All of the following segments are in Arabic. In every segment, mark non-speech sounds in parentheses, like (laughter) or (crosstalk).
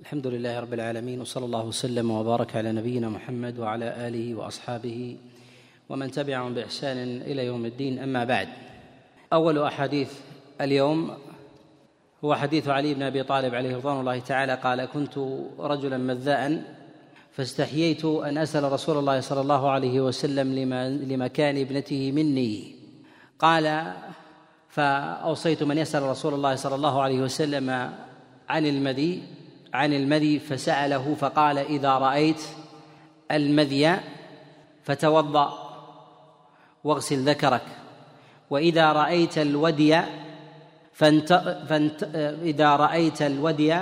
الحمد لله رب العالمين وصلى الله وسلم وبارك على نبينا محمد وعلى آله وأصحابه ومن تبعهم بإحسان إلى يوم الدين. أما بعد أول أحاديث اليوم هو حديث علي بن أبي طالب عليه رضوان الله تعالى قال كنت رجلا مذاء فاستحييت أن أسأل رسول الله صلى الله عليه وسلم لمكان ابنته مني. قال فأوصيت من يسأل رسول الله صلى الله عليه وسلم عن المذي عن المذي فسأله فقال إذا رأيت المذي فتوضأ واغسل ذكرك وإذا رأيت الودي فانت فانت إذا رأيت الودي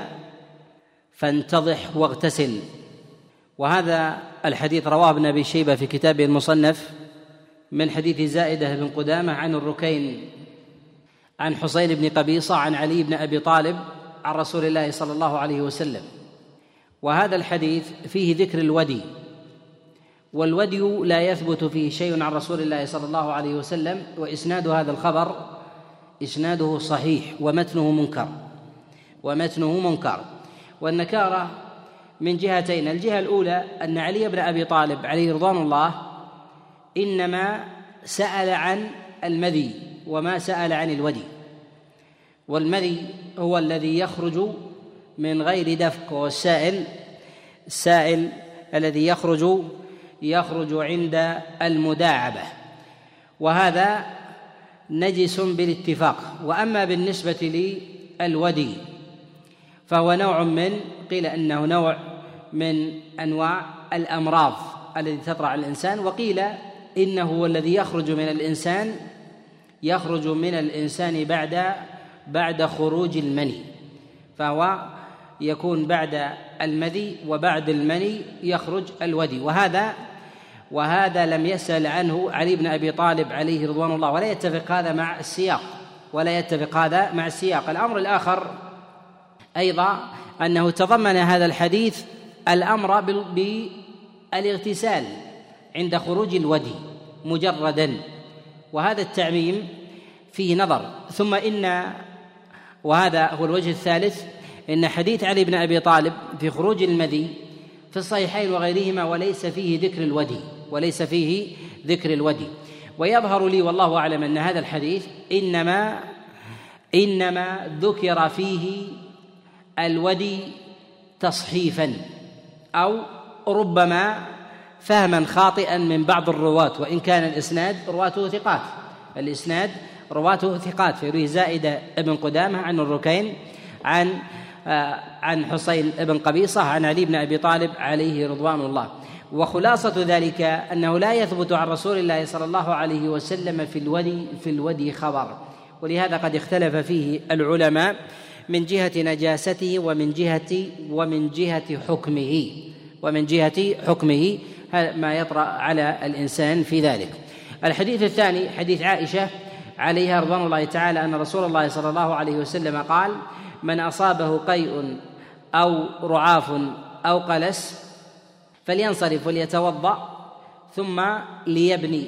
فانتضح واغتسل. وهذا الحديث رواه ابن أبي شيبة في كتابه المصنف من حديث زائدة بن قدامة عن الركين عن حسين بن قبيصة عن علي بن أبي طالب عن رسول الله صلى الله عليه وسلم. وهذا الحديث فيه ذكر الودي. والودي لا يثبت فيه شيء عن رسول الله صلى الله عليه وسلم وإسناد هذا الخبر إسناده صحيح ومتنه منكر. ومتنه منكر. والنكارة من جهتين. الجهة الأولى أن علي بن أبي طالب عليه رضوان الله إنما سأل عن المذي وما سأل عن الودي. والمذي هو الذي يخرج من غير دفق والسائل السائل. الذي يخرج يخرج عند المداعبة. وهذا نجس بالاتفاق. وأما بالنسبة للودي فهو نوع من قيل إنه نوع من أنواع الأمراض التي تطرع الإنسان. وقيل إنه هو الذي يخرج من الإنسان يخرج من الإنسان بعد بعد خروج المني فهو يكون بعد المذي وبعد المني يخرج الودي. وهذا وهذا لم يسأل عنه علي بن أبي طالب عليه رضوان الله ولا يتفق هذا مع السياق ولا يتفق هذا مع السياق. الأمر الآخر أيضا أنه تضمن هذا الحديث الأمر بالإغتسال عند خروج الودي مجردا. وهذا التعميم فيه نظر. ثم إن وهذا هو الوجه الثالث إن حديث علي بن أبي طالب في خروج المذي في الصحيحين وغيرهما وليس فيه ذكر الودي وليس فيه ذكر الودي. ويظهر لي والله أعلم أن هذا الحديث إنما إنما ذكر فيه الودي تصحيفا أو ربما فهما خاطئا من بعض الرواة وإن كان الإسناد رواته ثقات. الإسناد. رواته ثقات. فيروي زائدة ابن قدامة عن الركين عن آه، عن حسين بن قبيصة عن علي بن أبي طالب عليه رضوان الله. وخلاصة ذلك أنه لا يثبت عن رسول الله صلى الله عليه وسلم في الودي في الودي خبر. ولهذا قد اختلف فيه العلماء من جهة نجاسته ومن جهة ومن جهة حكمه. ومن جهة حكمه ما يطرأ على الإنسان في ذلك. الحديث الثاني حديث عائشة عليها رضوان الله تعالى أن رسول الله صلى الله عليه وسلم قال من أصابه قيء أو رعاف أو قلس فلينصرف وليتوضأ ثم ليبني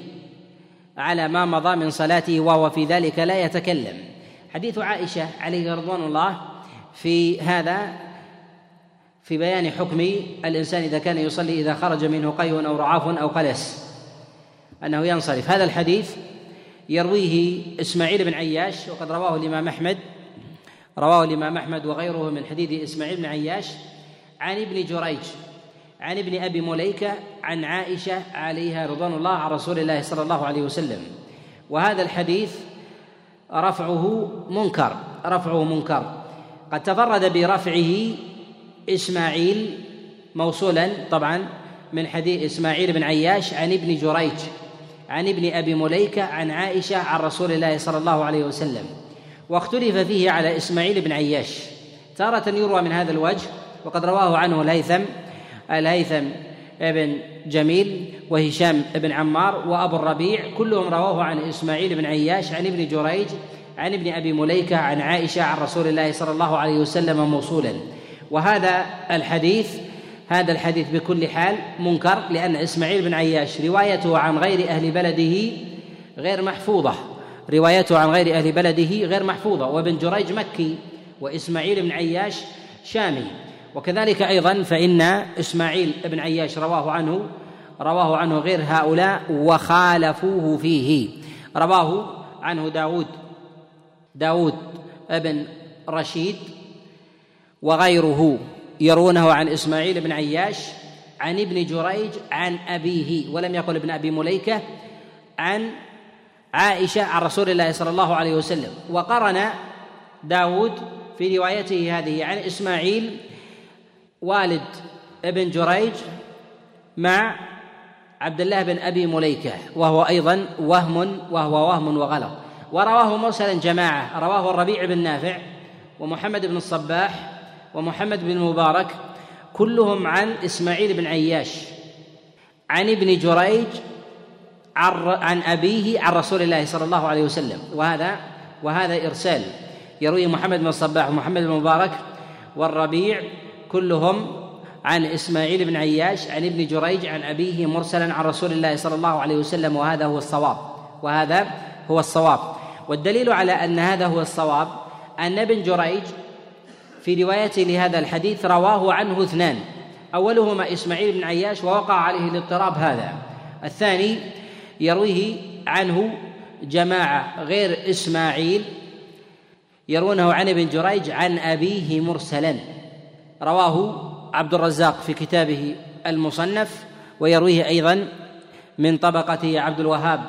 على ما مضى من صلاته وهو في ذلك لا يتكلم. حديث عائشة عليه رضوان الله في هذا في بيان حكم الإنسان إذا كان يصلي إذا خرج منه قيء أو رعاف أو قلس. أنه ينصرف. هذا الحديث يرويه إسماعيل بن عياش وقد رواه الإمام أحمد. رواه الإمام أحمد وغيره من حديث إسماعيل بن عياش عن ابن جريج عن ابن أبي مليكة عن عائشة عليها رضوان الله عن رسول الله صلى الله عليه وسلم. وهذا الحديث رفعه منكر رفعه منكر. قد تفرد برفعه إسماعيل موصولا طبعا من حديث إسماعيل بن عياش عن ابن جريج. عن ابن أبي مليكة عن عائشة عن رسول الله صلى الله عليه وسلم. واختلف فيه على إسماعيل بن عياش. تارة يروى من هذا الوجه وقد رواه عنه الهيثم الهيثم ابن جميل وهشام بن عمار وأبو الربيع كلهم رواه عن إسماعيل بن عياش عن ابن جريج عن ابن أبي مليكة عن عائشة عن رسول الله صلى الله عليه وسلم موصولا. وهذا الحديث هذا الحديث بكل حال منكر لأن إسماعيل بن عياش روايته عن غير أهل بلده غير محفوظة. روايته عن غير أهل بلده غير محفوظة. وابن جريج مكي وإسماعيل بن عياش شامي. وكذلك أيضا فإن إسماعيل بن عياش رواه عنه رواه عنه غير هؤلاء وخالفوه فيه. رواه عنه داود داود بن رشيد وغيره. يرونه عن إسماعيل بن عياش عن ابن جريج عن أبيه ولم يقل ابن أبي مليكة عن عائشة عن رسول الله صلى الله عليه وسلم. وقرن داود في روايته هذه عن إسماعيل والد ابن جريج مع عبد الله بن أبي مليكة وهو أيضا وهم وهو وهم وغلط. ورواه مرسلا جماعة رواه الربيع بن نافع ومحمد بن الصباح ومحمد بن المبارك كلهم عن إسماعيل بن عياش عن ابن جريج عن أبيه عن رسول الله صلى الله عليه وسلم. وهذا وهذا إرسال يروي محمد بن الصباح ومحمد بن المبارك والربيع كلهم عن إسماعيل بن عياش عن ابن جريج عن أبيه مرسلا عن رسول الله صلى الله عليه وسلم وهذا هو الصواب. وهذا هو الصواب. والدليل على أن هذا هو الصواب أن ابن جريج في روايته لهذا الحديث رواه عنه اثنان. أولهما إسماعيل بن عياش ووقع عليه الاضطراب هذا. الثاني يرويه عنه جماعة غير إسماعيل يرونه عن ابن جريج عن أبيه مرسلا. رواه عبد الرزاق في كتابه المصنف ويرويه أيضا من طبقته عبد الوهاب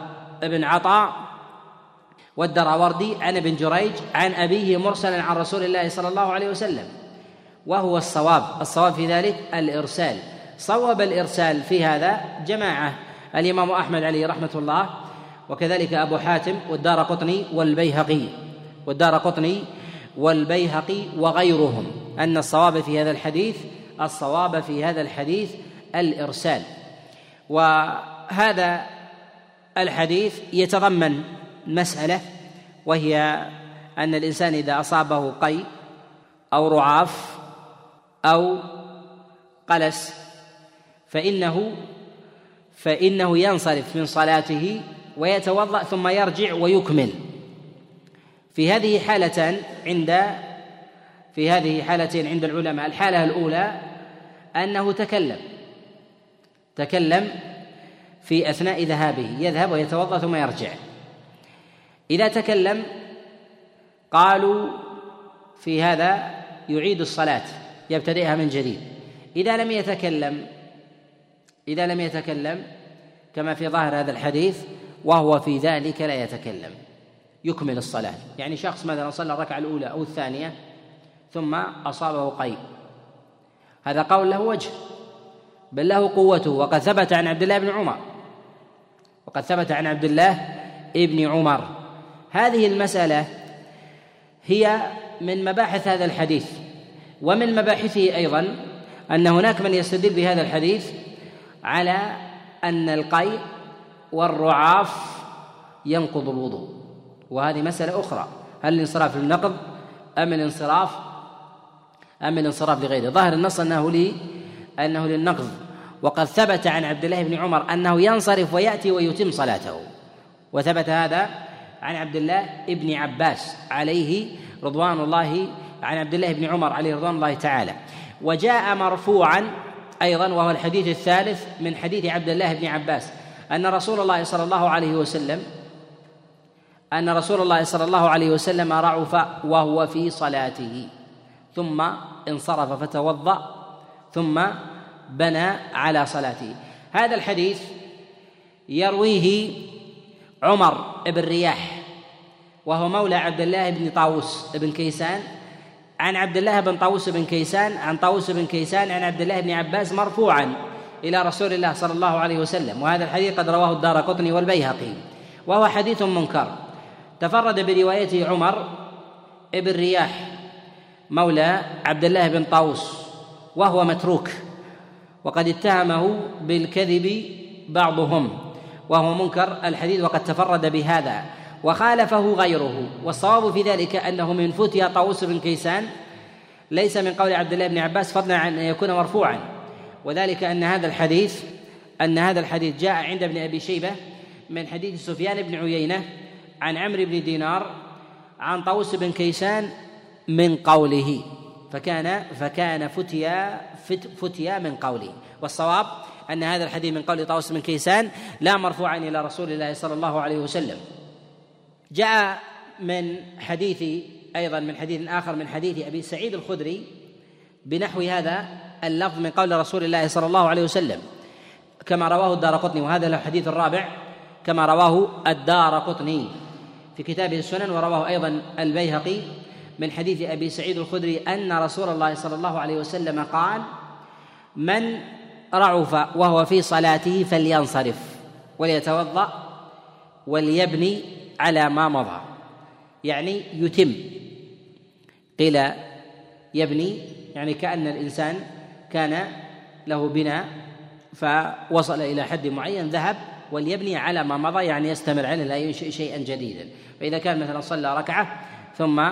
بن عطاء والدراوردي عن ابن جريج عن أبيه مرسلا عن رسول الله صلى الله عليه وسلم وهو الصواب الصواب في ذلك الإرسال. صوب الإرسال في هذا جماعة الإمام أحمد عليه رحمة الله وكذلك أبو حاتم والدار قطني والبيهقي والدار قطني والبيهقي وغيرهم. أن الصواب في هذا الحديث الصواب في هذا الحديث الإرسال. وهذا الحديث يتضمن مسألة وهي أن الإنسان إذا أصابه قي أو رعاف أو قلس فإنه فإنه ينصرف من صلاته ويتوضأ ثم يرجع ويكمل. في هذه حالتان عند في هذه حالتين عند العلماء الحالة الأولى أنه تكلم تكلم في أثناء ذهابه يذهب ويتوضأ ثم يرجع. إذا تكلم قالوا في هذا يعيد الصلاة يبتدئها من جديد. إذا لم يتكلم إذا لم يتكلم كما في ظاهر هذا الحديث وهو في ذلك لا يتكلم يكمل الصلاة. يعني شخص مثلا صلى الركعة الأولى أو الثانية ثم أصابه قيء. هذا قول له وجه بل له قوته. وقد ثبت عن عبد الله بن عمر وقد ثبت عن عبد الله ابن عمر. هذه المسألة هي من مباحث هذا الحديث ومن مباحثه أيضا أن هناك من يستدل بهذا الحديث على أن القيء والرعاف ينقض الوضوء. وهذه مسألة أخرى هل الانصراف للنقض أم الانصراف أم الانصراف لغيره؟ ظاهر النص أنه لي أنه للنقض. وقد ثبت عن عبد الله بن عمر أنه ينصرف ويأتي ويتم صلاته. وثبت هذا عن عبد الله بن عباس عليه رضوان الله عن عبد الله بن عمر عليه رضوان الله تعالى. وجاء مرفوعا أيضا وهو الحديث الثالث من حديث عبد الله بن عباس أن رسول الله صلى الله عليه وسلم أن رسول الله صلى الله عليه وسلم رعف وهو في صلاته ثم انصرف فتوضأ ثم بنى على صلاته. هذا الحديث يرويه عمر بن رياح وهو مولى عبد الله بن طاووس بن كيسان. عن عبد الله بن طاووس بن كيسان عن طاووس بن كيسان عن عبد الله بن عباس مرفوعا إلى رسول الله صلى الله عليه وسلم. وهذا الحديث قد رواه الدار قطني والبيهقي. وهو حديث منكر. تفرد بروايته عمر بن رياح مولى عبد الله بن طاووس وهو متروك وقد اتهمه بالكذب بعضهم. وهو منكر الحديث وقد تفرد بهذا. وخالفه غيره. والصواب في ذلك أنه من فتي طاووس بن كيسان. ليس من قول عبد الله بن عباس فضلا عن أن يكون مرفوعا. وذلك أن هذا الحديث أن هذا الحديث جاء عند ابن أبي شيبة من حديث سفيان بن عيينة عن عمرو بن دينار عن طاووس بن كيسان من قوله. فكان فكان فتيا فتيا من قوله. والصواب أن هذا الحديث من قول طاووس بن كيسان لا مرفوعا إلى رسول الله صلى الله عليه وسلم. جاء من حديث أيضا من حديث آخر من حديث أبي سعيد الخدري بنحو هذا اللفظ من قول رسول الله صلى الله عليه وسلم. كما رواه الدار قطني وهذا الحديث الرابع. كما رواه الدار قطني في كتابه السنن ورواه أيضا البيهقي من حديث أبي سعيد الخدري أن رسول الله صلى الله عليه وسلم قال من رعف وهو في صلاته فلينصرف وليتوضأ وليبني على ما مضى. يعني يتم. قيل يبني يعني كأن الإنسان كان له بناء فوصل إلى حد معين ذهب وليبني على ما مضى يعني يستمر عليه لا ينشئ شيئا جديدا. فإذا كان مثلا صلى ركعة ثم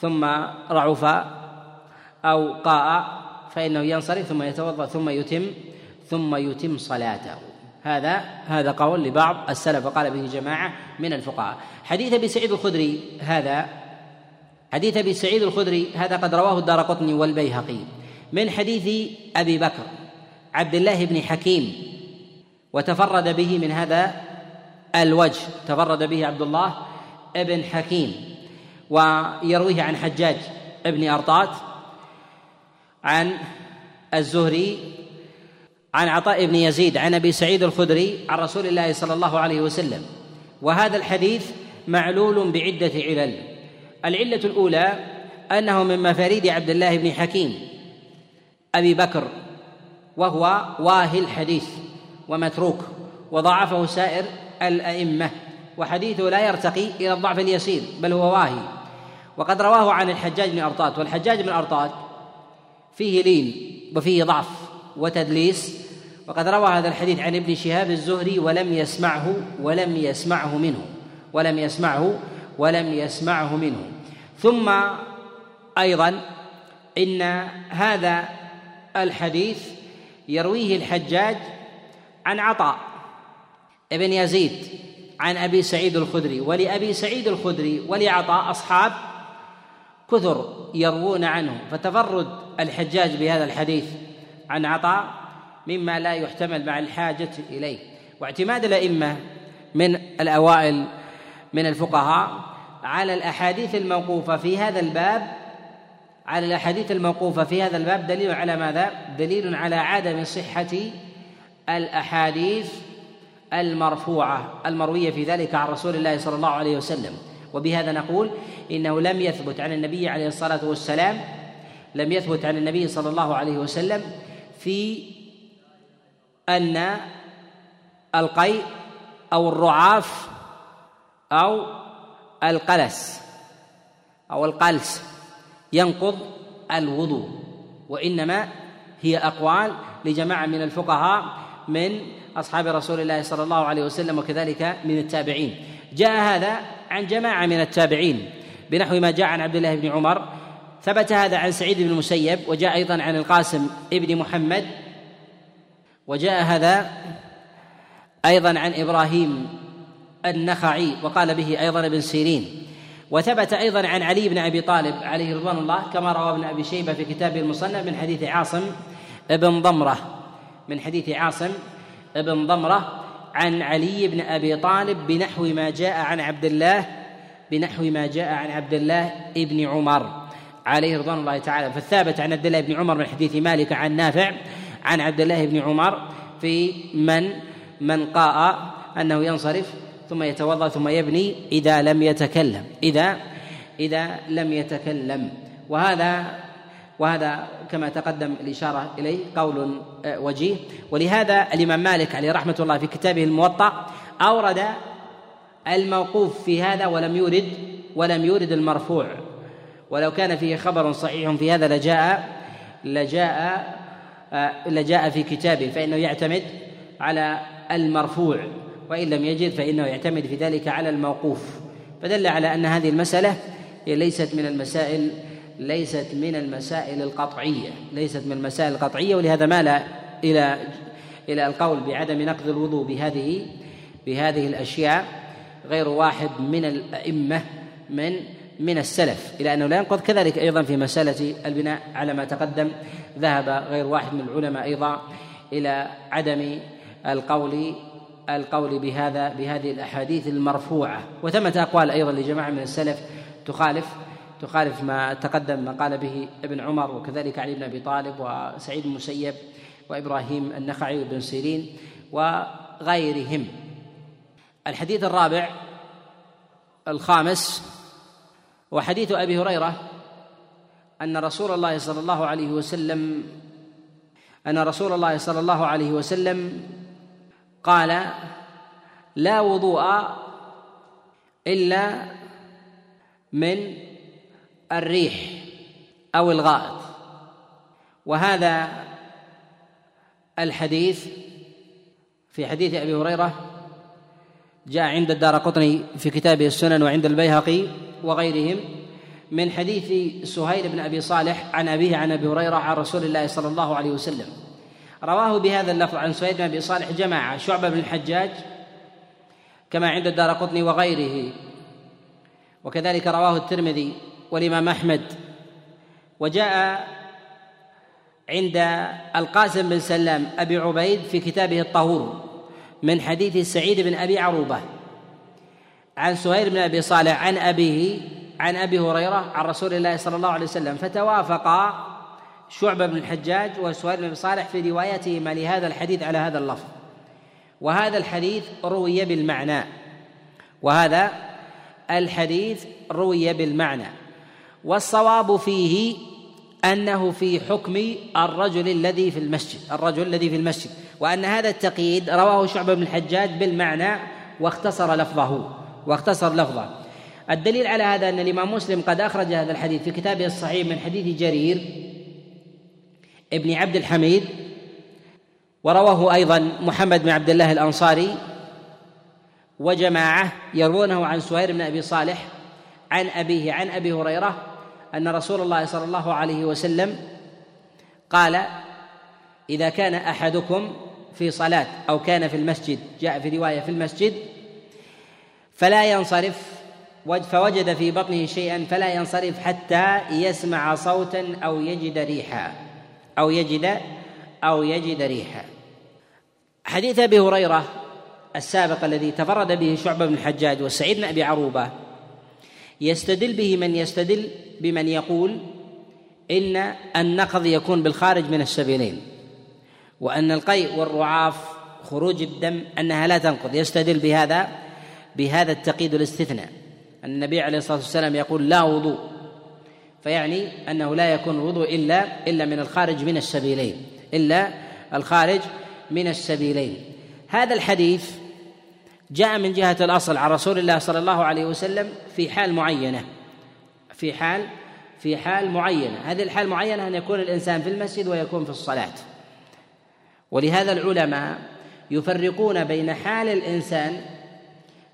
ثم رعف أو قاء فإنه ينصرف ثم يتوضأ ثم يتم ثم يتم صلاته. هذا هذا قول لبعض السلف وقال به جماعة من الفقهاء. حديث أبي سعيد الخدري هذا حديث أبي سعيد الخدري هذا قد رواه الدار قطني والبيهقي من حديث أبي بكر عبد الله بن حكيم وتفرد به من هذا الوجه تفرد به عبد الله بن حكيم ويرويه عن حجاج بن أرطات عن الزهري عن عطاء بن يزيد عن أبي سعيد الخدري عن رسول الله صلى الله عليه وسلم. وهذا الحديث معلول بعدة علل. العلة الأولى أنه من مفاريد عبد الله بن حكيم أبي بكر وهو واهي الحديث ومتروك وضعفه سائر الأئمة وحديثه لا يرتقي إلى الضعف اليسير بل هو واهي. وقد رواه عن الحجاج بن ارطات والحجاج بن ارطات فيه لين وفيه ضعف وتدليس. وقد روى هذا الحديث عن ابن شهاب الزهري ولم يسمعه ولم يسمعه منه ولم يسمعه ولم يسمعه منه. ثم أيضا إن هذا الحديث يرويه الحجاج عن عطاء ابن يزيد عن أبي سعيد الخدري ولأبي سعيد الخدري ولعطاء أصحاب كثر يروون عنه فتفرد الحجاج بهذا الحديث عن عطاء مما لا يحتمل مع الحاجة إليه واعتماد الأئمة من الأوائل من الفقهاء على الأحاديث الموقوفة في هذا الباب على الأحاديث الموقوفة في هذا الباب دليل على ماذا؟ دليل على عدم صحة الأحاديث المرفوعة المروية في ذلك عن رسول الله صلى الله عليه وسلم وبهذا نقول إنه لم يثبت عن النبي عليه الصلاة والسلام لم يثبت عن النبي صلى الله عليه وسلم في أن القيء أو الرعاف أو القلس أو القلس ينقض الوضوء وإنما هي أقوال لجماعة من الفقهاء من أصحاب رسول الله صلى الله عليه وسلم وكذلك من التابعين. جاء هذا عن جماعة من التابعين بنحو ما جاء عن عبد الله بن عمر ثبت هذا عن سعيد بن المسيب وجاء أيضا عن القاسم ابن محمد وجاء هذا أيضا عن إبراهيم النخعي وقال به أيضا ابن سيرين. وثبت أيضا عن علي بن أبي طالب عليه رضوان الله كما روى ابن أبي شيبة في كتابه المصنف من حديث عاصم بن ضمرة. من حديث عاصم بن ضمرة عن علي بن أبي طالب بنحو ما جاء عن عبد الله بنحو ما جاء عن عبد الله ابن عمر. عليه رضوان الله تعالى فالثابت عن عبد الله بن عمر من حديث مالك عن نافع عن عبد الله بن عمر في من من قاء أنه ينصرف ثم يتوضأ ثم يبني إذا لم يتكلم إذا إذا لم يتكلم. وهذا وهذا كما تقدم الإشارة إليه قول آه، وجيه. ولهذا الإمام مالك عليه رحمة الله في كتابه الموطأ أورد الموقوف في هذا ولم يورد ولم يورد المرفوع. ولو كان فيه خبر صحيح في هذا لجاء لجاء آه، لجاء في كتابه فإنه يعتمد على المرفوع وإن لم يجد فإنه يعتمد في ذلك على الموقوف. فدل على أن هذه المسألة هي ليست من المسائل ليست من المسائل القطعية ليست من المسائل القطعية ولهذا مال إلى إلى القول بعدم نقض الوضوء بهذه بهذه الأشياء غير واحد من الأئمة من من السلف إلى أنه لا ينقض كذلك أيضا في مسألة البناء على ما تقدم. ذهب غير واحد من العلماء أيضا إلى عدم القول القول بهذا بهذه الأحاديث المرفوعة. وثمة أقوال أيضا لجماعة من السلف تخالف تخالف ما تقدم ما قال به ابن عمر وكذلك علي بن أبي طالب وسعيد المسيب وإبراهيم النخعي وابن سيرين وغيرهم. الحديث الرابع الخامس وحديث أبي هريرة أن رسول الله صلى الله عليه وسلم أن رسول الله صلى الله عليه وسلم قال لا وضوء إلا من الريح أو الغائط. وهذا الحديث في حديث أبي هريرة جاء عند الدار قطني في كتابه السنن وعند البيهقي وغيرهم من حديث سهيل بن أبي صالح عن أبيه عن أبي هريرة عن رسول الله صلى الله عليه وسلم. رواه بهذا اللفظ عن سهيل بن أبي صالح جماعة شعبة بن الحجاج كما عند الدار قطني وغيره. وكذلك رواه الترمذي والإمام أحمد. وجاء عند القاسم بن سلام أبي عبيد في كتابه الطهور من حديث سعيد بن أبي عروبة. عن سهيل بن أبي صالح عن ابيه عن أبي هريرة عن رسول الله صلى الله عليه وسلم. فتوافقا شعبة بن الحجاج وسهيل بن أبي صالح في روايتهما لهذا الحديث على هذا اللفظ. وهذا الحديث روي بالمعنى. وهذا الحديث روي بالمعنى. والصواب فيه أنه في حكم الرجل الذي في المسجد الرجل الذي في المسجد. وأن هذا التقييد رواه شعبة بن الحجاج بالمعنى واختصر لفظه. واختصر لفظه الدليل على هذا أن الإمام مسلم قد أخرج هذا الحديث في كتابه الصحيح من حديث جرير ابن عبد الحميد ورواه أيضا محمد بن عبد الله الأنصاري وجماعة يروونه عن سهير بن أبي صالح عن أبيه عن أبي هريرة أن رسول الله صلى الله عليه وسلم قال إذا كان أحدكم في صلاة أو كان في المسجد جاء في رواية في المسجد فلا ينصرف فوجد في بطنه شيئا فلا ينصرف حتى يسمع صوتا أو يجد ريحا أو يجد أو يجد ريحا. حديث أبي هريرة السابق الذي تفرد به شعبه بن الحجاج وسعيد بن أبي عروبة يستدل به من يستدل بمن يقول إن النقض يكون بالخارج من السبيلين وأن القيء والرعاف خروج الدم أنها لا تنقض. يستدل بهذا بهذا التقييد والاستثناء النبي عليه الصلاة والسلام يقول لا وضوء. فيعني أنه لا يكون الوضوء إلا إلا من الخارج من السبيلين. إلا الخارج من السبيلين. هذا الحديث جاء من جهة الأصل عن رسول الله صلى الله عليه وسلم في حال معينة. في حال في حال معينة. هذه الحال معينة أن يكون الإنسان في المسجد ويكون في الصلاة. ولهذا العلماء يفرقون بين حال الإنسان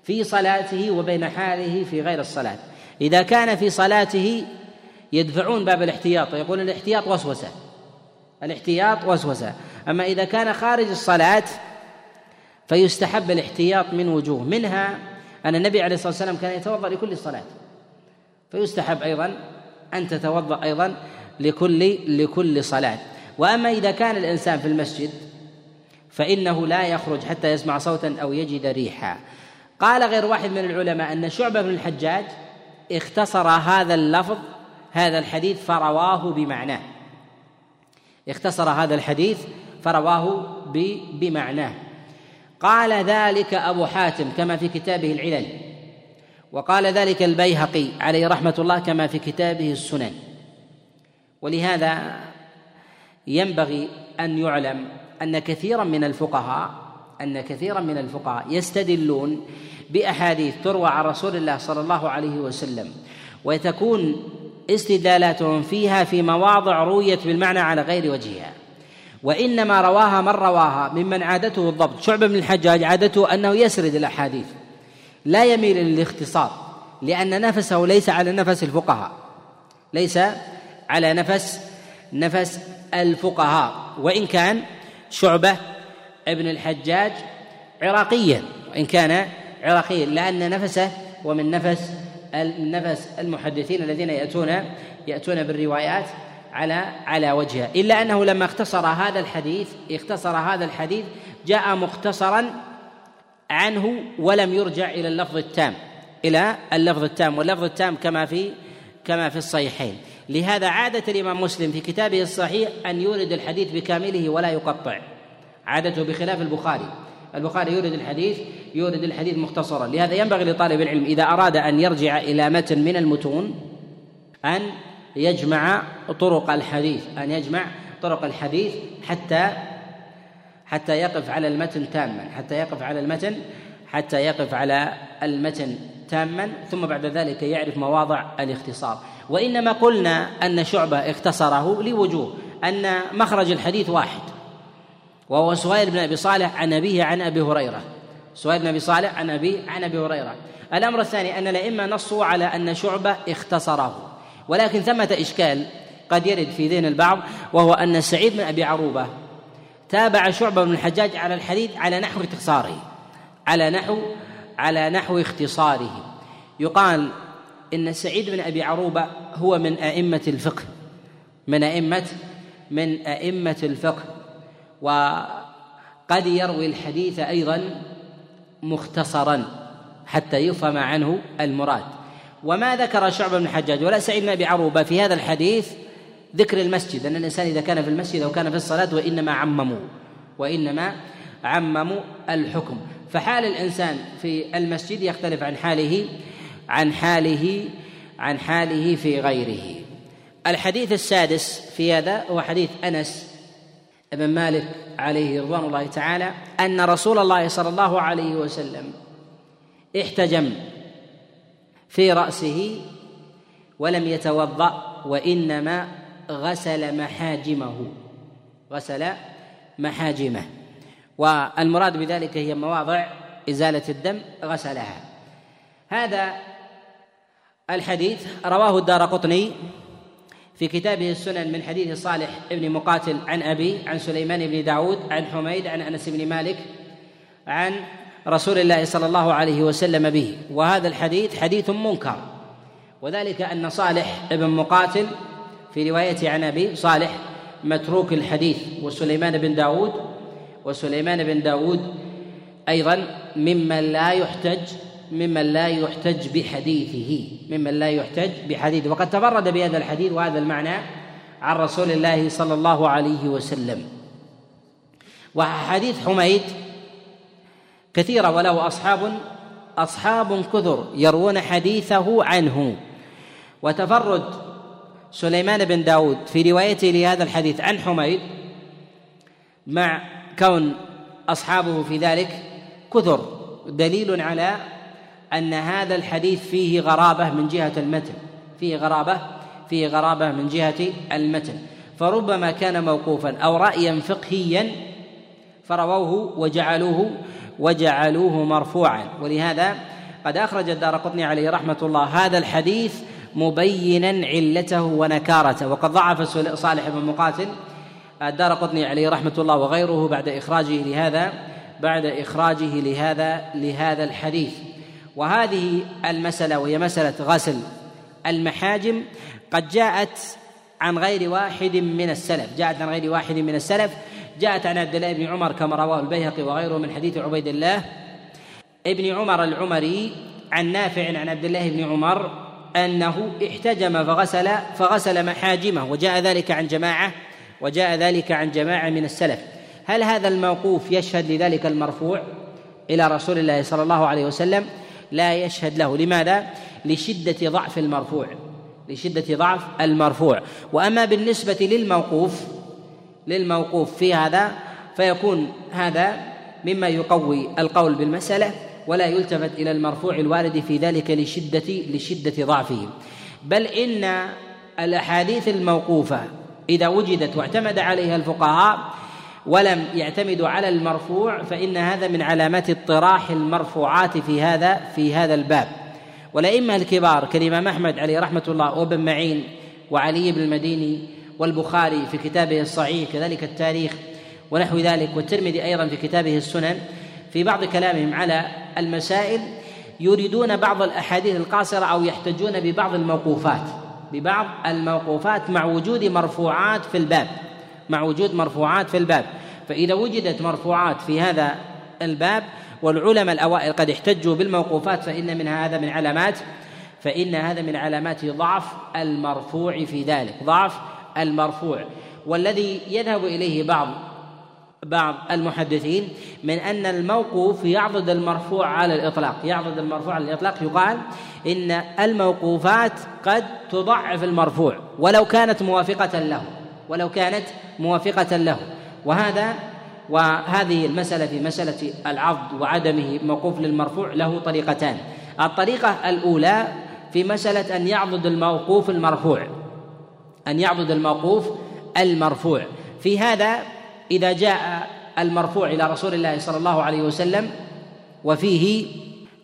في صلاته وبين حاله في غير الصلاة. إذا كان في صلاته يدفعون باب الاحتياط ويقول الاحتياط وسوسة. الاحتياط وسوسة. أما إذا كان خارج الصلاة فيستحب الاحتياط من وجوه. منها أن النبي عليه الصلاة والسلام كان يتوضأ لكل صلاة فيستحب أيضا أن تتوضأ أيضا لكل لكل صلاة. وأما إذا كان الإنسان في المسجد فإنه لا يخرج حتى يسمع صوتا أو يجد ريحا. قال غير واحد من العلماء أن شعبة بن الحجاج اختصر هذا اللفظ هذا الحديث فرواه بمعناه. اختصر هذا الحديث فرواه بمعناه. قال ذلك أبو حاتم كما في كتابه العلل وقال ذلك البيهقي عليه رحمة الله كما في كتابه السنن. ولهذا ينبغي أن يعلم أن كثيرا من الفقهاء أن كثيرا من الفقهاء يستدلون بأحاديث تروى عن رسول الله صلى الله عليه وسلم وتكون استدلالاتهم فيها في مواضع رويت بالمعنى على غير وجهها. وإنما رواها من رواها ممن عادته الضبط. شعبة بن الحجاج عادته أنه يسرد الأحاديث لا يميل للاختصار لأن نفسه ليس على نفس الفقهاء ليس على نفس نفس الفقهاء. وإن كان شعبة ابن الحجاج عراقيا وإن كان عراقيا لأن نفسه ومن نفس نفس المحدثين الذين يأتون يأتون بالروايات على على وجهها إلا أنه لما اختصر هذا الحديث اختصر هذا الحديث جاء مختصرا عنه ولم يرجع إلى اللفظ التام إلى اللفظ التام واللفظ التام كما في كما في الصحيحين. لهذا عادة الإمام مسلم في كتابه الصحيح أن يورد الحديث بكامله ولا يقطع. عادته بخلاف البخاري. البخاري يورد الحديث يورد الحديث مختصرا. لهذا ينبغي لطالب العلم إذا أراد أن يرجع إلى متن من المتون أن يجمع طرق الحديث أن يجمع طرق الحديث حتى حتى يقف على المتن تاما حتى يقف على المتن حتى يقف على المتن تاما ثم بعد ذلك يعرف مواضع الاختصار. وإنما قلنا أن شعبة اختصره لوجوه أن مخرج الحديث واحد. وهو سهيل بن أبي صالح عن أبيه عن أبي هريرة. سهيل بن أبي صالح عن أبي عن أبي هريرة. الأمر الثاني أن الأئمة نصوا على أن شعبه اختصره. ولكن ثمة إشكال قد يرد في ذهن البعض وهو أن سعيد بن أبي عروبة تابع شعبه بن الحجاج على الحديث على نحو اختصاره. على نحو على نحو اختصاره. يقال إن سعيد بن أبي عروبة هو من أئمة الفقه. من أئمة من أئمة الفقه. وقد يروي الحديث أيضا مختصرا حتى يفهم عنه المراد. وما ذكر شعبة بن الحجاج ولا سعيد بن أبي عروبة في هذا الحديث ذكر المسجد ان الإنسان إذا كان في المسجد أو كان في الصلاة وإنما عمموا وإنما عمموا الحكم. فحال الإنسان في المسجد يختلف عن حاله عن حاله عن حاله في غيره. الحديث السادس في هذا هو حديث أنس بن مالك عليه رضوان الله تعالى أن رسول الله صلى الله عليه وسلم احتجم في رأسه ولم يتوضأ وإنما غسل محاجمه. غسل محاجمه. والمراد بذلك هي مواضع إزالة الدم غسلها. هذا الحديث رواه الدار قطني في كتابه السنن من حديث صالح بن مقاتل عن أبي عن سليمان بن داود عن حميد عن أنس بن مالك عن رسول الله صلى الله عليه وسلم به. وهذا الحديث حديث منكر. وذلك أن صالح بن مقاتل في روايته عن أبي صالح متروك الحديث وسليمان بن داود وسليمان بن داود أيضا ممن لا يحتج ممن لا يحتج بحديثه ممن لا يحتج بحديثه. وقد تفرد بهذا الحديث وهذا المعنى عن رسول الله صلى الله عليه وسلم. وحديث حميد كثيرة وله أصحاب أصحاب كثر يروون حديثه عنه. وتفرد سليمان بن داود في روايته لهذا الحديث عن حميد مع كون أصحابه في ذلك كثر. دليل على أن هذا الحديث فيه غرابة من جهة المتن. فيه غرابة فيه غرابة من جهة المتن. فربما كان موقوفا أو رأيا فقهيا فرووه وجعلوه وجعلوه مرفوعا. ولهذا قد أخرج الدار قطني عليه رحمة الله هذا الحديث مبينا علته ونكارته. وقد ضعف صالح بن مقاتل الدار قطني عليه رحمة الله وغيره بعد إخراجه لهذا بعد إخراجه لهذا لهذا الحديث. وهذه المسألة وهي مسألة غسل المحاجم قد جاءت عن غير واحد من السلف. جاءت عن غير واحد من السلف. جاءت عن عبد الله بن عمر كما رواه البيهقي وغيره من حديث عبيد الله ابن عمر العمري عن نافع عن عبد الله بن عمر أنه احتجم فغسل فغسل محاجمه وجاء ذلك عن جماعة وجاء ذلك عن جماعة من السلف. هل هذا الموقوف يشهد لذلك المرفوع إلى رسول الله صلى الله عليه وسلم؟ لا يشهد له. لماذا؟ لشدة ضعف المرفوع. لشدة ضعف المرفوع. وأما بالنسبة للموقوف للموقوف في هذا فيكون هذا مما يقوي القول بالمسألة ولا يلتفت إلى المرفوع الوارد في ذلك لشدة لشدة ضعفه. بل إن الأحاديث الموقوفة إذا وجدت واعتمد عليها الفقهاء ولم يعتمدوا على المرفوع فإن هذا من علامات اطراح المرفوعات في هذا في هذا الباب. والأئمة الكبار كالإمام أحمد عليه رحمة الله وابن معين وعلي بن المديني والبخاري في كتابه الصحيح كذلك التاريخ ونحو ذلك والترمذي أيضا في كتابه السنن في بعض كلامهم على المسائل يريدون بعض الأحاديث القاصرة أو يحتجون ببعض الموقوفات ببعض الموقوفات مع وجود مرفوعات في الباب. مع وجود مرفوعات في الباب. فإذا وجدت مرفوعات في هذا الباب والعلماء الأوائل قد احتجوا بالموقوفات فإن من هذا من علامات فإن هذا من علامات ضعف المرفوع في ذلك. ضعف المرفوع. والذي يذهب إليه بعض بعض المحدثين من أن الموقوف يعضد المرفوع على الإطلاق. يعضد المرفوع على الإطلاق يقال إن الموقوفات قد تضعف المرفوع ولو كانت موافقة له. ولو كانت موافقة له. وهذا وهذه المسألة في مسألة العضد وعدمه موقوف للمرفوع له طريقتان. الطريقة الأولى في مسألة أن يعضد الموقوف المرفوع. أن يعضد الموقوف المرفوع. في هذا إذا جاء المرفوع إلى رسول الله صلى الله عليه وسلم وفيه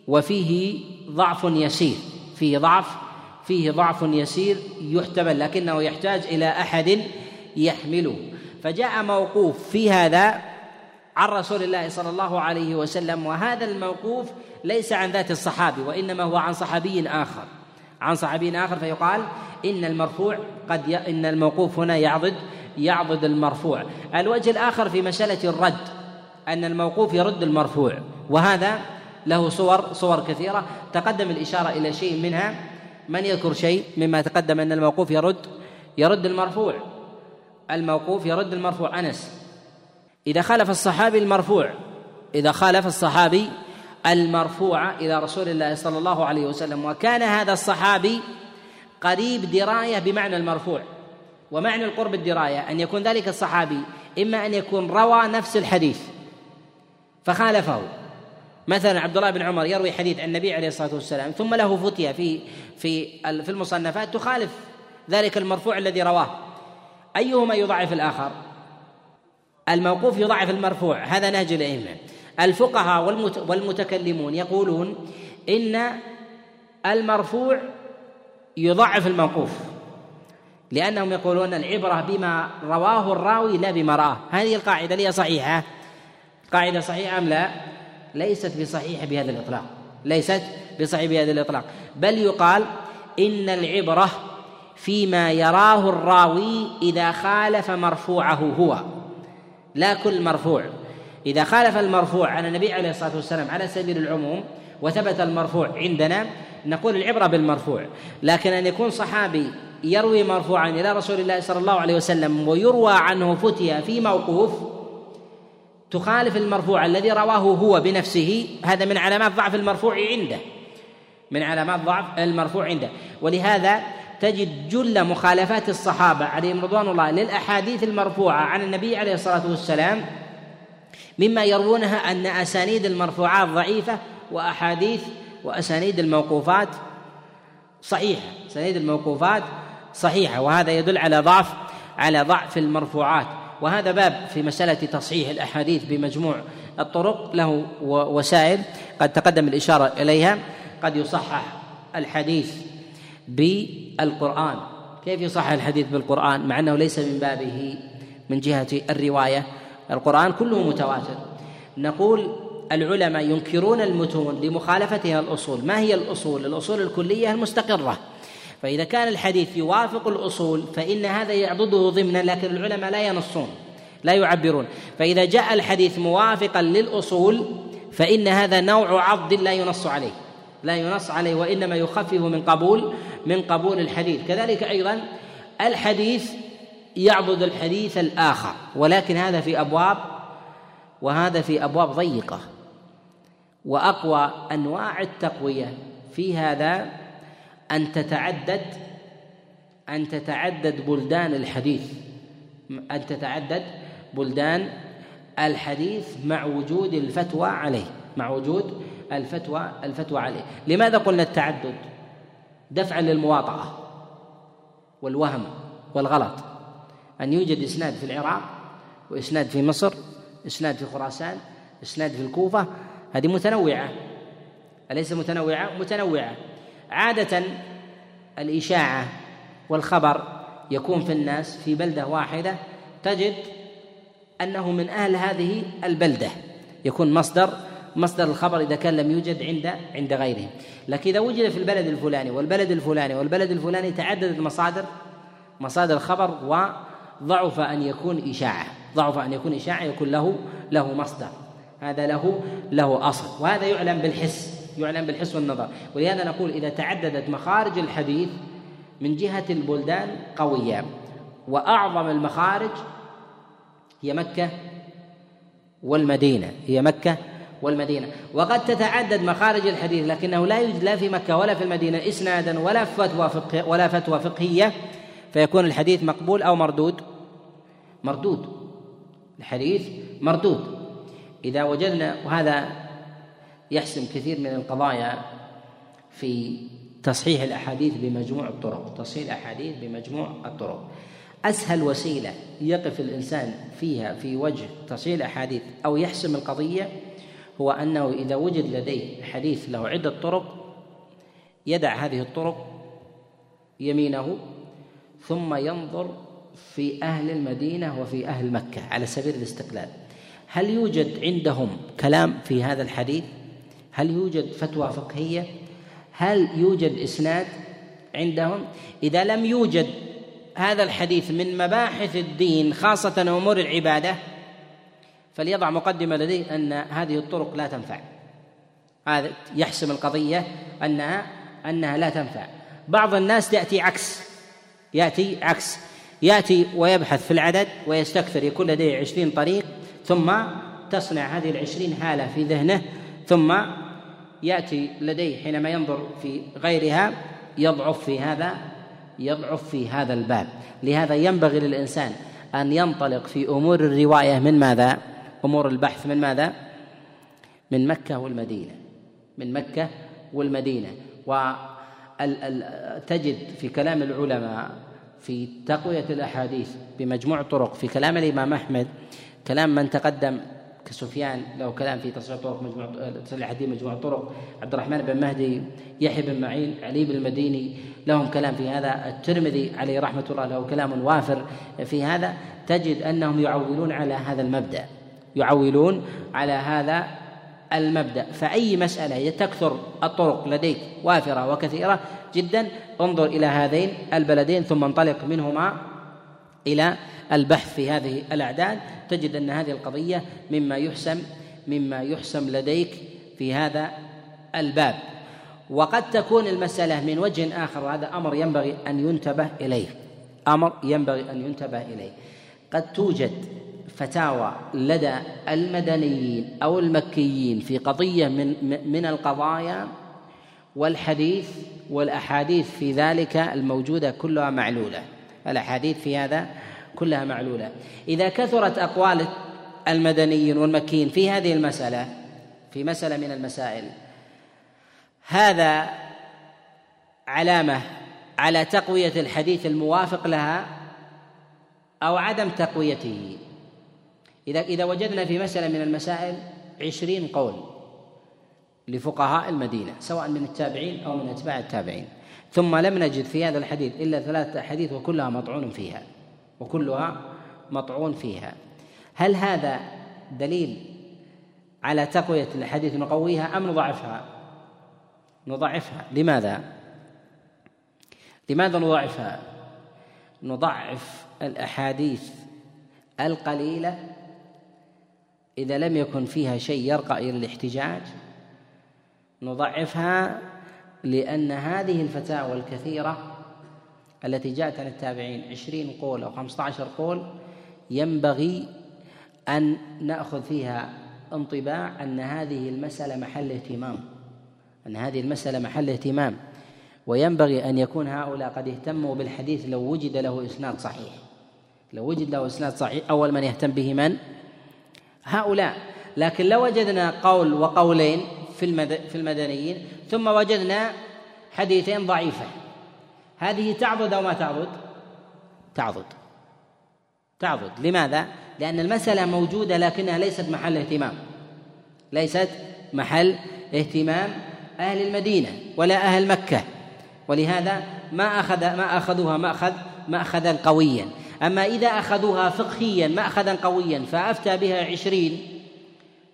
وفيه ضعف يسير. فيه ضعف فيه ضعف يسير يحتمل لكنه يحتاج إلى أحد يحمله. فجاء موقوف في هذا عن رسول الله صلى الله عليه وسلم وهذا الموقوف ليس عن ذات الصحابي وإنما هو عن صحابي آخر. عن صحابي آخر فيقال إن المرفوع قد ي... إن الموقوف هنا يعضد يعضد المرفوع. الوجه الآخر في مسألة الرد أن الموقوف يرد المرفوع وهذا له صور صور كثيرة. تقدم الإشارة إلى شيء منها من يذكر شيء مما تقدم أن الموقوف يرد يرد المرفوع. الموقوف يرد المرفوع. أنس إذا خالف الصحابي المرفوع إذا خالف الصحابي المرفوع إلى رسول الله صلى الله عليه وسلم. وكان هذا الصحابي قريب دراية بمعنى المرفوع ومعنى القرب الدراية أن يكون ذلك الصحابي إما أن يكون روى نفس الحديث فخالفه. مثلا عبد الله بن عمر يروي حديث عن النبي عليه الصلاة والسلام ثم له فتية في في في المصنفات تخالف ذلك المرفوع الذي رواه. أيهما يضعف الآخر؟ الموقوف يضعف المرفوع هذا نهج الأئمة. الفقهاء والمتكلمون يقولون إن المرفوع يضعف الموقوف لأنهم يقولون العبرة بما رواه الراوي لا بما رآه. هذه القاعدة هي صحيحة؟ قاعدة صحيحة أم لا؟ ليست بصحيحة بهذا الإطلاق. ليست بصحيحة بهذا الإطلاق. بل يقال إن العبرة فيما يراه الراوي إذا خالف مرفوعه هو. لا كل مرفوع. إذا خالف المرفوع عن النبي عليه الصلاة والسلام على سبيل العموم وثبت المرفوع عندنا نقول العبرة بالمرفوع. لكن أن يكون صحابي يروي مرفوعا إلى رسول الله صلى الله عليه وسلم ويروى عنه فتيا في موقوف تخالف المرفوع الذي رواه هو بنفسه هذا من علامات ضعف المرفوع عنده. من علامات ضعف المرفوع عنده. ولهذا تجد جل مخالفات الصحابة عليهم رضوان الله للأحاديث المرفوعة عن النبي عليه الصلاة والسلام مما يروونها أن أسانيد المرفوعات ضعيفة وأحاديث وأسانيد الموقوفات صحيحة أسانيد الموقوفات صحيحة وهذا يدل على ضعف على ضعف المرفوعات. وهذا باب في مسألة تصحيح الأحاديث بمجموع الطرق له وسائل قد تقدم الإشارة إليها. قد يصحح الحديث بالقرآن. كيف يصحح الحديث بالقرآن؟ مع أنه ليس من بابه من جهة الرواية. القرآن كله متواتر. نقول العلماء ينكرون المتون لمخالفتها الأصول. ما هي الأصول؟ الأصول الكلية المستقرة. فإذا كان الحديث يوافق الأصول فإن هذا يعضده ضمنا لكن العلماء لا ينصون لا يعبرون. فإذا جاء الحديث موافقا للأصول فإن هذا نوع عضد لا ينص عليه. لا ينص عليه وإنما يخفف من قبول من قبول الحديث. كذلك أيضا الحديث يعضد الحديث الآخر ولكن هذا في أبواب وهذا في أبواب ضيقة. وأقوى أنواع التقوية في هذا أن تتعدد أن تتعدد بلدان الحديث. أن تتعدد بلدان الحديث مع وجود الفتوى عليه مع وجود الفتوى الفتوى عليه. لماذا قلنا التعدد؟ دفعا للمواطأة والوهم والغلط. أن يوجد إسناد في العراق وإسناد في مصر إسناد في خراسان إسناد في الكوفة. هذه متنوعة. أليس متنوعة؟ متنوعة. عادة الإشاعة والخبر يكون في الناس في بلدة واحدة. تجد أنه من أهل هذه البلدة. يكون مصدر مصدر الخبر إذا كان لم يوجد عند عند غيرهم لكن إذا وجد في البلد الفلاني والبلد الفلاني والبلد الفلاني تعددت مصادر مصادر الخبر وضعف أن يكون إشاعة. ضعف أن يكون إشاعة يكون له له مصدر. هذا له له أصل. وهذا يعلم بالحس. يعلم بالحس والنظر. ولهذا نقول إذا تعددت مخارج الحديث من جهة البلدان قوية. وأعظم المخارج هي مكة والمدينة. هي مكة والمدينة. وقد تتعدد مخارج الحديث لكنه لا يوجد لا في مكة ولا في المدينة إسنادا ولا فتوى فقه ولا فتوى فقهية فيكون الحديث مقبول أو مردود. مردود. الحديث مردود. إذا وجدنا وهذا يحسم كثير من القضايا في تصحيح الأحاديث بمجموع الطرق تصحيح الأحاديث بمجموع الطرق. أسهل وسيلة يقف الإنسان فيها في وجه تصحيح الأحاديث أو يحسم القضية هو أنه إذا وجد لديه حديث له عدة طرق يدع هذه الطرق يمينه ثم ينظر في أهل المدينة وفي أهل مكة على سبيل الاستقلال. هل يوجد عندهم كلام في هذا الحديث؟ هل يوجد فتوى فقهية؟ هل يوجد إسناد عندهم؟ إذا لم يوجد هذا الحديث من مباحث الدين خاصة أمور العبادة فليضع مقدمة لديه أن هذه الطرق لا تنفع. هذا يحسم القضية أنها أنها لا تنفع. بعض الناس يأتي عكس. يأتي عكس. يأتي ويبحث في العدد ويستكثر يكون لديه عشرين طريق ثم تصنع هذه العشرين هالة في ذهنه ثم يأتي لديه حينما ينظر في غيرها يضعف في هذا يضعف في هذا الباب. لهذا ينبغي للإنسان أن ينطلق في أمور الرواية من ماذا؟ أمور البحث من ماذا؟ من مكة والمدينة. من مكة والمدينة. وتجد في كلام العلماء في تقوية الأحاديث بمجموع طرق في كلام الإمام أحمد كلام من تقدم كسفيان له كلام في تصحيح طرق مجموع تصحيح الحديث مجموع طرق. عبد الرحمن بن مهدي يحيى بن معين علي بن المديني لهم كلام في هذا. الترمذي عليه رحمة الله له كلام وافر في هذا. تجد أنهم يعولون على هذا المبدأ. يعولون على هذا المبدأ. فأي مسألة تكثر الطرق لديك وافرة وكثيرة جدا انظر إلى هذين البلدين ثم انطلق منهما إلى البحث في هذه الأعداد. تجد أن هذه القضية مما يحسم مما يحسم لديك في هذا الباب. وقد تكون المسألة من وجه آخر وهذا أمر ينبغي أن ينتبه إليه. أمر ينبغي أن ينتبه إليه. قد توجد فتاوى لدى المدنيين أو المكيين في قضية من من القضايا والحديث والأحاديث في ذلك الموجودة كلها معلولة. الأحاديث في هذا كلها معلولة. إذا كثرت أقوال المدنيين والمكيين في هذه المسألة في مسألة من المسائل هذا علامة على تقوية الحديث الموافق لها أو عدم تقويته. إذا إذا وجدنا في مسألة من المسائل عشرين قول لفقهاء المدينة سواء من التابعين أو من أتباع التابعين. ثم لم نجد في هذا الحديث إلا ثلاثة أحاديث وكلها مطعون فيها وكلها مطعون فيها. هل هذا دليل على تقوية الحديث نقويها أم نضعفها؟ نضعفها. لماذا؟ لماذا نضعفها؟ نضعف الأحاديث القليلة إذا لم يكن فيها شيء يرقى إلى الاحتجاج نضعفها لأن هذه الفتاوى الكثيرة التي جاءت عن التابعين عشرين قول أو خمسة عشر قول ينبغي أن نأخذ فيها انطباع أن هذه المسألة محل اهتمام أن هذه المسألة محل اهتمام وينبغي أن يكون هؤلاء قد اهتموا بالحديث لو وجد له إسناد صحيح لو وجد له إسناد صحيح أول من يهتم به من؟ هؤلاء. لكن لو وجدنا قول وقولين في المدنيين ثم وجدنا حديثين ضعيفة هذه تعضد أو ما تعضد؟ تعضد. تعضد. لماذا؟ لأن المسألة موجودة لكنها ليست محل اهتمام. ليست محل اهتمام أهل المدينة ولا أهل مكة. ولهذا ما أخذ ما أخذوها مأخذ مأخذا قويا. أما إذا أخذوها فقهيا مأخذا قويا فأفتى بها عشرين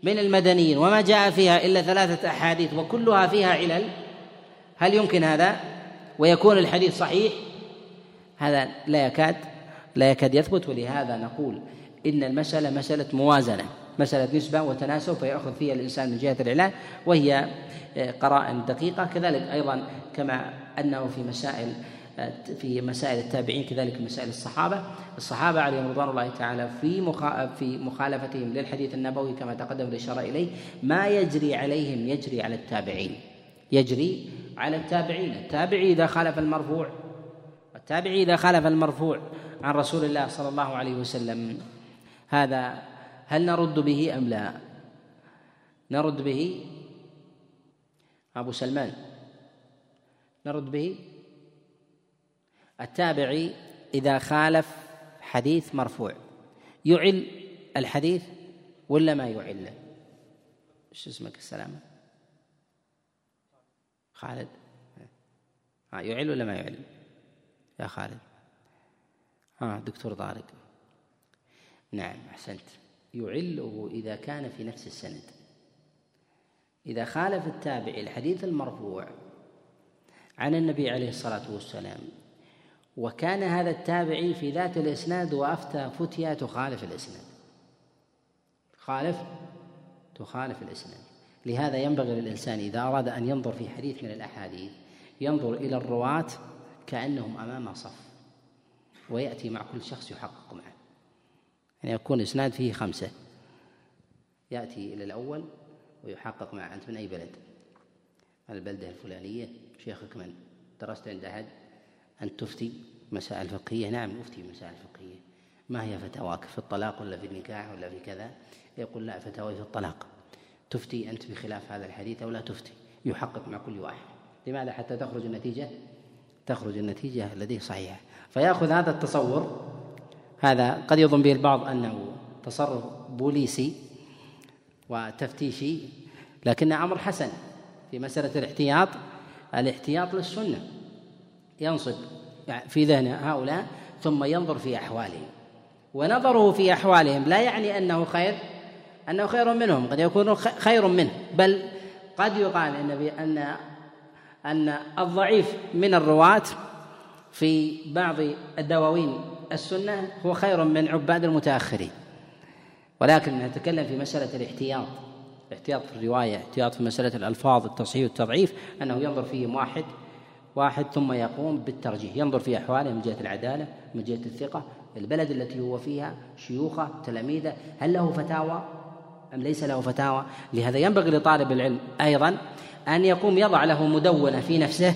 من المدنيين وما جاء فيها إلا ثلاثة أحاديث وكلها فيها علل. هل يمكن هذا؟ ويكون الحديث صحيح؟ هذا لا يكاد لا يكاد يثبت. ولهذا نقول إن المسألة مسألة موازنة مسألة نسبة وتناسب فيأخذ فيها الإنسان من جهة العلاج وهي قرائن دقيقة. كذلك أيضا كما أنه في مسائل في مسائل التابعين كذلك مسائل الصحابة. الصحابة عليهم رضوان الله تعالى في في مخالفتهم للحديث النبوي كما تقدم الإشارة إليه. ما يجري عليهم يجري على التابعين. يجري على التابعين. التابعي إذا خالف المرفوع. التابعي إذا خالف المرفوع عن رسول الله صلى الله عليه وسلم هذا هل نرد به أم لا؟ نرد به أبو سلمان. نرد به التابعي إذا خالف حديث مرفوع. يعل الحديث ولا ما يعل؟ إيش اسمك؟ السلامة. خالد. ها يعل ولا ما يعل؟ يا خالد. ها دكتور طارق. نعم أحسنت. يعله إذا كان في نفس السند. إذا خالف التابع الحديث المرفوع عن النبي عليه الصلاة والسلام وكان هذا التابعي في ذات الإسناد وأفتى فتيا تخالف الإسناد خالف تخالف الإسناد لهذا ينبغي للإنسان إذا أراد أن ينظر في حديث من الأحاديث ينظر إلى الرواة كأنهم أمام صف ويأتي مع كل شخص يحقق معه يعني يكون إسناد فيه خمسة يأتي إلى الأول ويحقق معه أنت من أي بلد؟ البلدة الفلانية شيخك من؟ درست عند أحد؟ أن تفتي مسائل فقهية نعم أفتي مسائل فقهية ما هي فتواك في الطلاق ولا في النكاح ولا في كذا؟ يقول لا فتاوي في الطلاق. تفتي أنت بخلاف هذا الحديث أو لا تفتي؟ يحقق مع كل واحد. لماذا؟ حتى تخرج النتيجة؟ تخرج النتيجة التي صحيحة. فيأخذ هذا التصور. هذا قد يظن به البعض أنه تصرف بوليسي وتفتيشي لكن أمر حسن في مسألة الاحتياط. الاحتياط للسنة. ينصب في ذهن هؤلاء ثم ينظر في أحوالهم. ونظره في أحوالهم لا يعني أنه خير أنه خير منهم قد يكون خير منه بل قد يقال أن أن أن الضعيف من الرواة في بعض الدواوين السنة هو خير من عباد المتأخرين. ولكن نتكلم في مسألة الاحتياط. الاحتياط في الرواية احتياط في مسألة الألفاظ التصحيح والتضعيف أنه ينظر فيهم واحد واحد ثم يقوم بالترجيح. ينظر في أحواله من جهة العدالة من جهة الثقة البلد التي هو فيها شيوخه تلاميذه. هل له فتاوى؟ أم ليس له فتاوى؟ لهذا ينبغي لطالب العلم أيضا أن يقوم يضع له مدونة في نفسه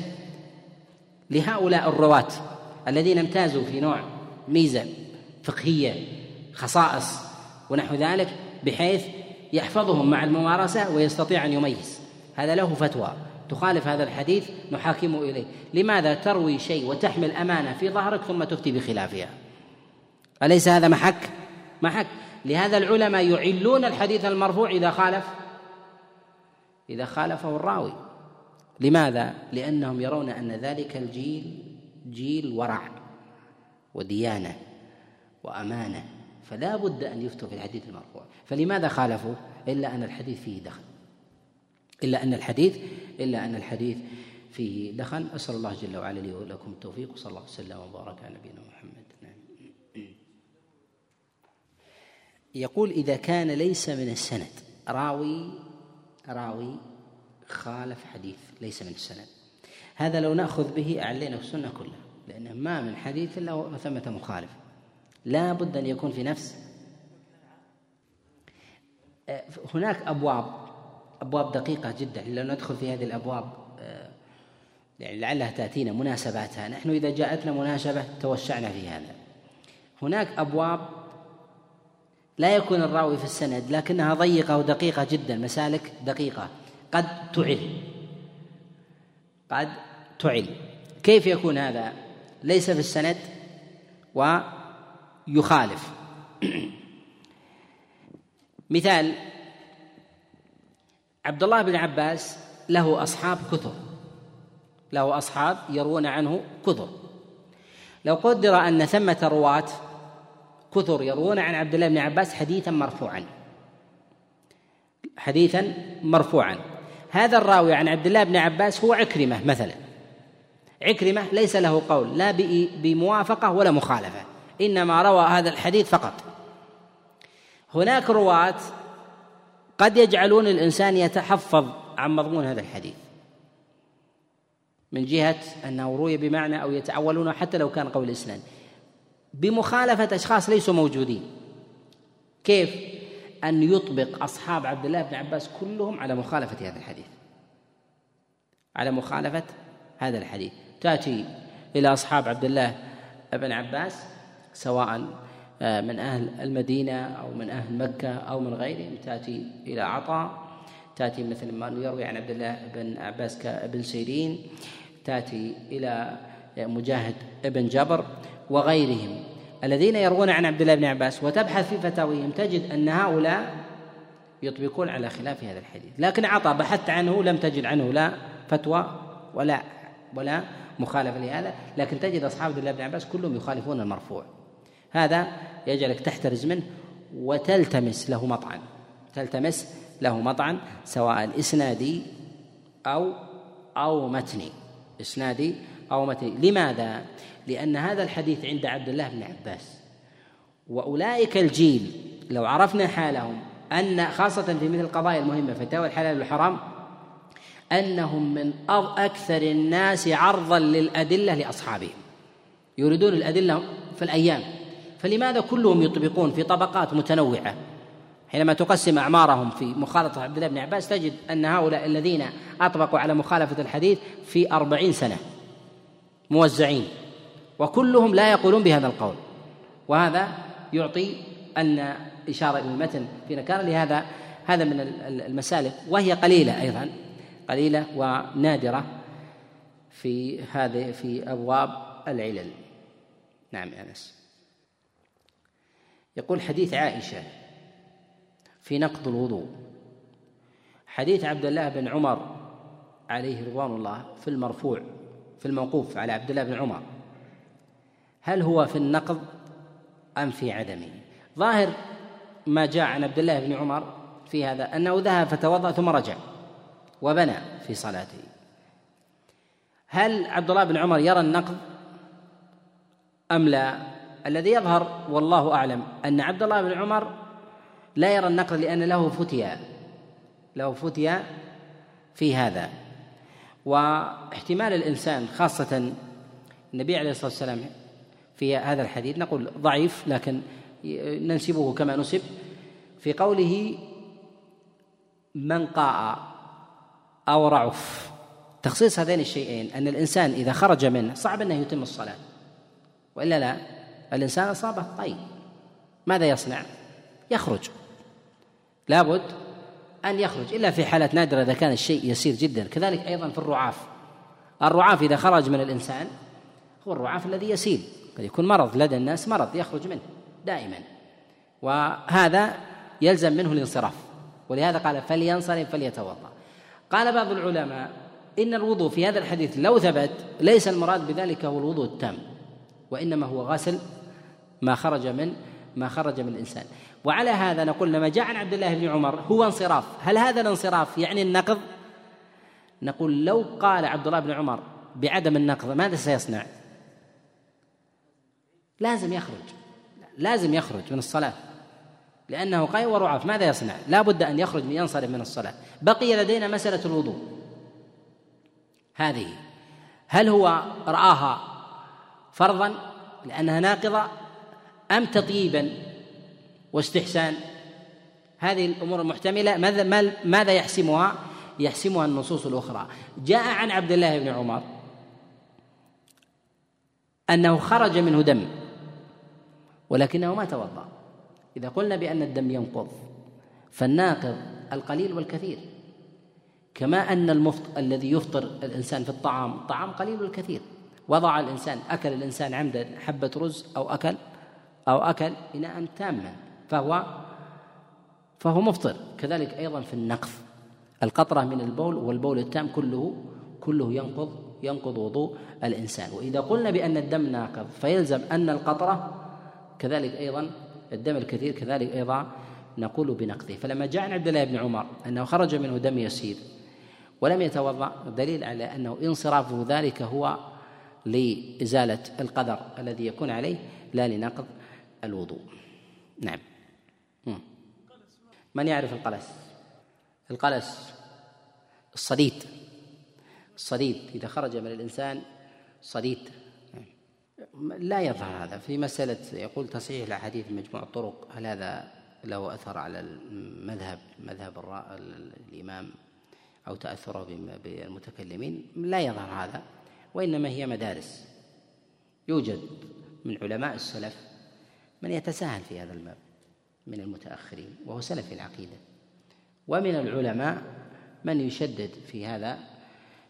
لهؤلاء الرواة الذين امتازوا في نوع ميزة فقهية خصائص ونحو ذلك بحيث يحفظهم مع الممارسة ويستطيع أن يميز. هذا له فتوى. تخالف هذا الحديث نحاكمه إليه. لماذا تروي شيء وتحمل أمانة في ظهرك ثم تفتي بخلافها؟ أليس هذا محك؟ محك. لهذا العلماء يعلون الحديث المرفوع إذا خالف. إذا خالفه الراوي. لماذا؟ لأنهم يرون أن ذلك الجيل جيل ورع وديانة وأمانة. فلا بد أن يفتوا في الحديث المرفوع. فلماذا خالفوا؟ إلا أن الحديث فيه دخل. إلا أن الحديث إلا أن الحديث فيه دخل. أسأل الله جل وعلا لي ولكم التوفيق وصلى الله وسلم وبارك على نبينا محمد. نعم. يقول إذا كان ليس من السند. راوي راوي خالف حديث ليس من السند. هذا لو نأخذ به أعلينا السنة كلها لأنه ما من حديث إلا وثمة مخالف. لا بد أن يكون في نفس. هناك أبواب أبواب دقيقة جدا لو ندخل في هذه الأبواب آه، يعني لعلها تأتينا مناسباتها. نحن إذا جاءتنا مناسبة توسعنا في هذا. هناك أبواب لا يكون الراوي في السند لكنها ضيقة ودقيقة جدا مسالك دقيقة. قد تعل. قد تعل. كيف يكون هذا؟ ليس في السند ويخالف. (clears throat) مثال عبد الله بن عباس له أصحاب كثر. له أصحاب يروون عنه كثر. لو قدر أن ثمة رواة كثر يروون عن عبد الله بن عباس حديثا مرفوعا. حديثا مرفوعا. هذا الراوي عن عبد الله بن عباس هو عكرمة مثلا. عكرمة ليس له قول لا بموافقة ولا مخالفة إنما روى هذا الحديث فقط. هناك رواة قد يجعلون الإنسان يتحفظ عن مضمون هذا الحديث. من جهة أنه روي بمعنى أو يتعولونه حتى لو كان قول الإسناد بمخالفة أشخاص ليسوا موجودين. كيف؟ أن يطبق أصحاب عبد الله بن عباس كلهم على مخالفة هذا الحديث. على مخالفة هذا الحديث. تأتي إلى أصحاب عبد الله بن عباس سواء من أهل المدينة أو من أهل مكة أو من غيرهم تأتي إلى عطاء تأتي مثل ما يروي عن عبد الله بن عباس كابن سيرين تأتي إلى مجاهد بن جبر وغيرهم. الذين يروون عن عبد الله بن عباس وتبحث في فتاويهم تجد أن هؤلاء يطبقون على خلاف هذا الحديث. لكن عطاء بحثت عنه لم تجد عنه لا فتوى ولا ولا مخالفة لهذا. لكن تجد أصحاب عبد الله بن عباس كلهم يخالفون المرفوع. هذا يجعلك تحترز منه وتلتمس له مطعن تلتمس له مطعن سواء إسنادي أو أو متني. إسنادي أو متني. لماذا؟ لأن هذا الحديث عند عبد الله بن عباس. وأولئك الجيل لو عرفنا حالهم أن خاصة في مثل القضايا المهمة فتاوى الحلال والحرام أنهم من أكثر الناس عرضا للأدلة لأصحابهم. يريدون الأدلة في الأيام. فلماذا كلهم يطبقون في طبقات متنوعة؟ حينما تقسم أعمارهم في مخالطة عبد الله بن عباس تجد أن هؤلاء الذين أطبقوا على مخالفة الحديث في أربعين سنة موزعين وكلهم لا يقولون بهذا القول. وهذا يعطي أن إشارة إلى المتن في نكارة لهذا هذا من المسالك. وهي قليلة أيضا قليلة ونادرة في هذه في أبواب العلل. نعم يا أنس. يقول حديث عائشة في نقض الوضوء. حديث عبد الله بن عمر عليه رضوان الله في المرفوع في الموقوف على عبد الله بن عمر. هل هو في النقض أم في عدمه؟ ظاهر ما جاء عن عبد الله بن عمر في هذا أنه ذهب فتوضأ ثم رجع وبنى في صلاته. هل عبد الله بن عمر يرى النقض أم لا؟ الذي يظهر والله أعلم أن عبد الله بن عمر لا يرى النقض لأن له فتيا له فتيا في هذا. واحتمال الإنسان خاصة النبي عليه الصلاة والسلام في هذا الحديث نقول ضعيف لكن ننسبه كما نسب في قوله من قاء أو رعف. تخصيص هذين الشيئين أن الإنسان إذا خرج منه صعب أنه يتم الصلاة وإلا لا؟ الإنسان أصابه طيب. ماذا يصنع؟ يخرج. لابد أن يخرج إلا في حالات نادرة إذا كان الشيء يسير جدا. كذلك أيضا في الرعاف. الرعاف إذا خرج من الإنسان هو الرعاف الذي يسيل. قد يكون مرض لدى الناس مرض يخرج منه دائما. وهذا يلزم منه الانصراف. ولهذا قال فلينصرف فليتوضأ. قال بعض العلماء إن الوضوء في هذا الحديث لو ثبت ليس المراد بذلك هو الوضوء التام وإنما هو غسل ما خرج من ما خرج من الإنسان. وعلى هذا نقول لما جاء عن عبد الله بن عمر هو انصراف. هل هذا الانصراف يعني النقض؟ نقول لو قال عبد الله بن عمر بعدم النقض ماذا سيصنع؟ لازم يخرج. لازم يخرج من الصلاة. لأنه قيء ورعاف. ماذا يصنع؟ لا بد أن يخرج ينصرف من الصلاة. بقي لدينا مسألة الوضوء. هذه. هل هو رآها فرضا؟ لأنها ناقضة. أم تطيبا واستحسان؟ هذه الأمور المحتملة ماذا ماذا يحسمها؟ يحسمها النصوص الأخرى. جاء عن عبد الله بن عمر أنه خرج منه دم ولكنه ما توضأ. إذا قلنا بأن الدم ينقض فالناقض القليل والكثير. كما أن المفطر الذي يفطر الإنسان في الطعام طعام قليل والكثير. وضع الإنسان أكل الإنسان عمدا حبة رز أو أكل أو أكل إناء تاما فهو فهو مفطر. كذلك أيضا في النقض القطرة من البول والبول التام كله كله ينقض ينقض وضوء الإنسان. وإذا قلنا بأن الدم ناقض فيلزم أن القطرة كذلك أيضا الدم الكثير كذلك أيضا نقول بنقضه. فلما جاء عن عبد الله بن عمر أنه خرج منه دم يسير ولم يتوضأ دليل على أنه انصرافه ذلك هو لإزالة القدر الذي يكون عليه لا لنقض. الوضوء. نعم. من يعرف القلس؟ القلس الصديد. الصديد. إذا خرج من الإنسان صديد. لا يظهر هذا. في مسألة يقول تصحيح الأحاديث مجموع الطرق هل هذا له أثر على المذهب مذهب الإمام أو تأثره بالمتكلمين؟ لا يظهر هذا وإنما هي مدارس. يوجد من علماء السلف من يتساهل في هذا الباب من المتأخرين وهو سلف العقيدة. ومن العلماء من يشدد في هذا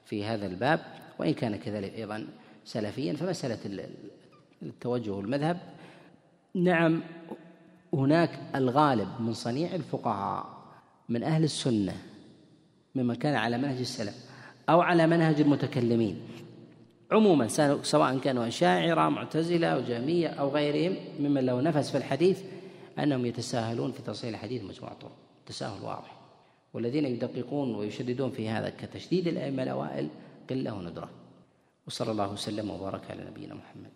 في هذا الباب وإن كان كذلك أيضا سلفيا فمسألة التوجه والمذهب. نعم هناك الغالب من صنيع الفقهاء من أهل السنة ممن كان على منهج السلف أو على منهج المتكلمين عموما سواء كانوا أشاعرة معتزلة أو جهمية أو غيرهم ممن له نفس في الحديث أنهم يتساهلون في تصحيح الحديث مجموعة طرق. تساهل واضح. والذين يدققون ويشددون في هذا كتشديد الأئمة الأوائل قلة وندرة. وصلى الله وسلم وبارك على نبينا محمد.